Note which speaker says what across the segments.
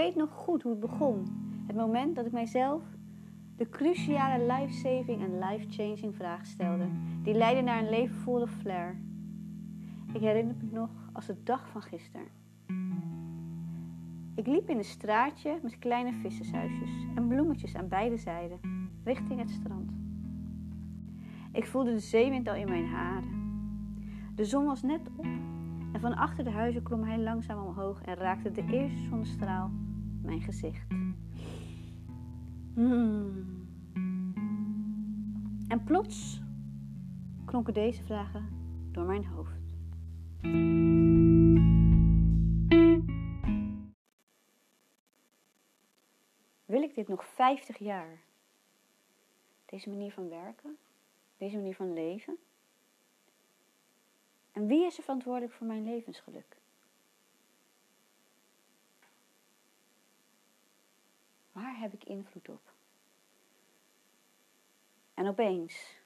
Speaker 1: weet nog goed hoe het begon. Het moment dat ik mijzelf de cruciale life-saving en life-changing vraag stelde, die leidde naar een leven vol flair. Ik herinner me nog als de dag van gisteren. Ik liep in een straatje met kleine vissershuisjes en bloemetjes aan beide zijden, richting het strand. Ik voelde de zeewind al in mijn haren. De zon was net op en van achter de huizen klom hij langzaam omhoog en raakte de eerste zonnestraal mijn gezicht. Hmm. En plots klonken deze vragen door mijn hoofd. Wil ik dit nog 50 jaar? Deze manier van werken? Deze manier van leven? En wie is er verantwoordelijk voor mijn levensgeluk? Heb ik invloed op? En opeens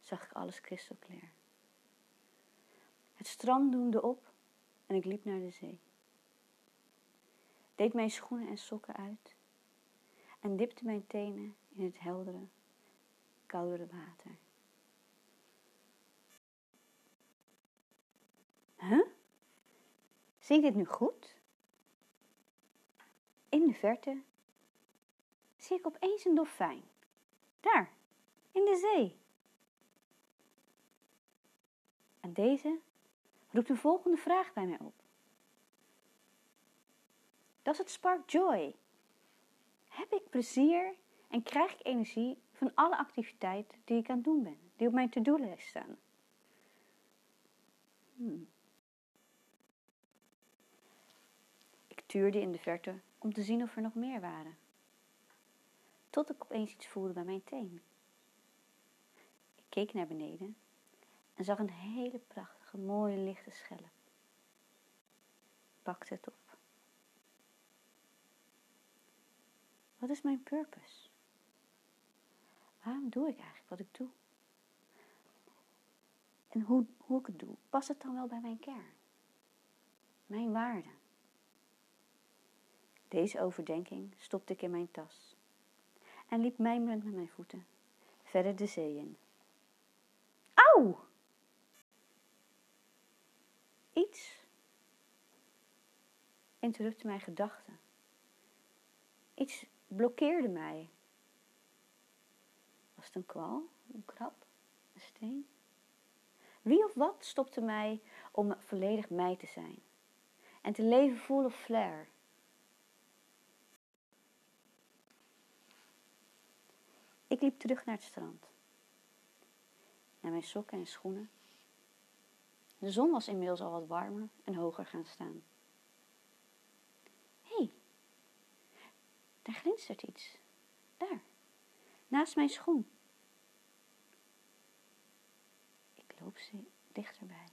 Speaker 1: zag ik alles kristalkleer. Het strand doemde op en ik liep naar de zee. Deed mijn schoenen en sokken uit en dipte mijn tenen in het heldere, koudere water. Huh? Zie ik dit nu goed? In de verte zie ik opeens een dolfijn. Daar, in de zee. En deze roept de volgende vraag bij mij op. Does het spark joy? Heb ik plezier en krijg ik energie van alle activiteiten die ik aan het doen ben, die op mijn to-do-lijst staan? Hmm. Ik tuurde in de verte om te zien of er nog meer waren. Tot ik opeens iets voelde bij mijn teen. Ik keek naar beneden en zag een hele prachtige, mooie lichte schelp. Ik pakte het op. Wat is mijn purpose? Waarom doe ik eigenlijk wat ik doe? En hoe, hoe ik het doe, past het dan wel bij mijn kern? Mijn waarden? Deze overdenking stopte ik in mijn tas en liep mijmerend met mijn voeten verder de zee in. Auw! Iets interrupte mijn gedachten. Iets blokkeerde mij. Was het een kwal, een krab, een steen? Wie of wat stopte mij om volledig mij te zijn en te leven full of flair? Ik liep terug naar het strand. Naar mijn sokken en schoenen. De zon was inmiddels al wat warmer en hoger gaan staan. Hé, hey, daar glinstert iets. Daar, naast mijn schoen. Ik loop dichterbij.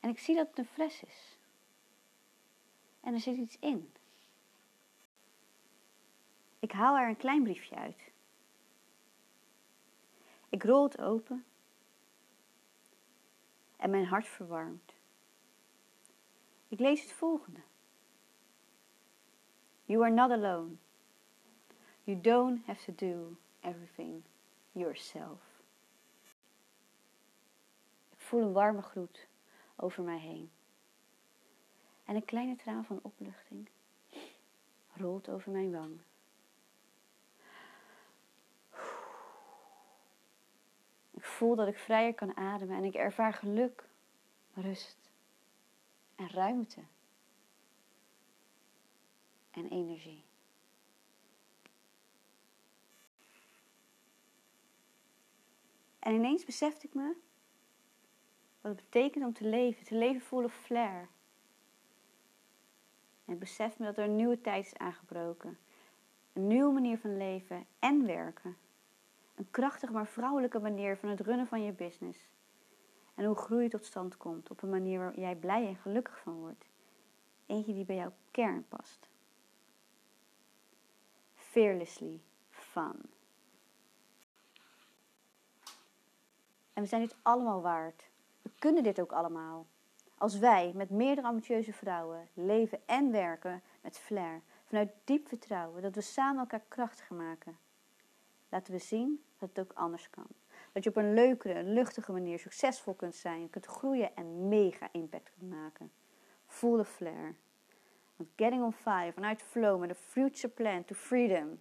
Speaker 1: En ik zie dat het een fles is. En er zit iets in. Ik haal er een klein briefje uit. Ik rol het open en mijn hart verwarmt. Ik lees het volgende. You are not alone. You don't have to do everything yourself. Ik voel een warme gloed over mij heen. En een kleine traan van opluchting rolt over mijn wang. Ik voel dat ik vrijer kan ademen en ik ervaar geluk, rust en ruimte en energie. En ineens besefte ik me wat het betekent om te leven, te leven vol of flair. En ik besef me dat er een nieuwe tijd is aangebroken. Een nieuwe manier van leven en werken. Een krachtige maar vrouwelijke manier van het runnen van je business. En hoe groei tot stand komt op een manier waar jij blij en gelukkig van wordt. Eentje die bij jouw kern past. Fearlessly fun. En we zijn dit allemaal waard. We kunnen dit ook allemaal. Als wij met meerdere ambitieuze vrouwen leven en werken met flair, vanuit diep vertrouwen dat we samen elkaar krachtiger maken, laten we zien dat het ook anders kan. Dat je op een leukere, luchtige manier succesvol kunt zijn, kunt groeien en mega impact kunt maken. Voel de flair. Want Getting on Fire vanuit flow met een future plan to freedom.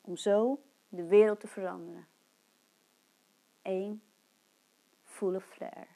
Speaker 1: Om zo de wereld te veranderen. 1. Voel de flair.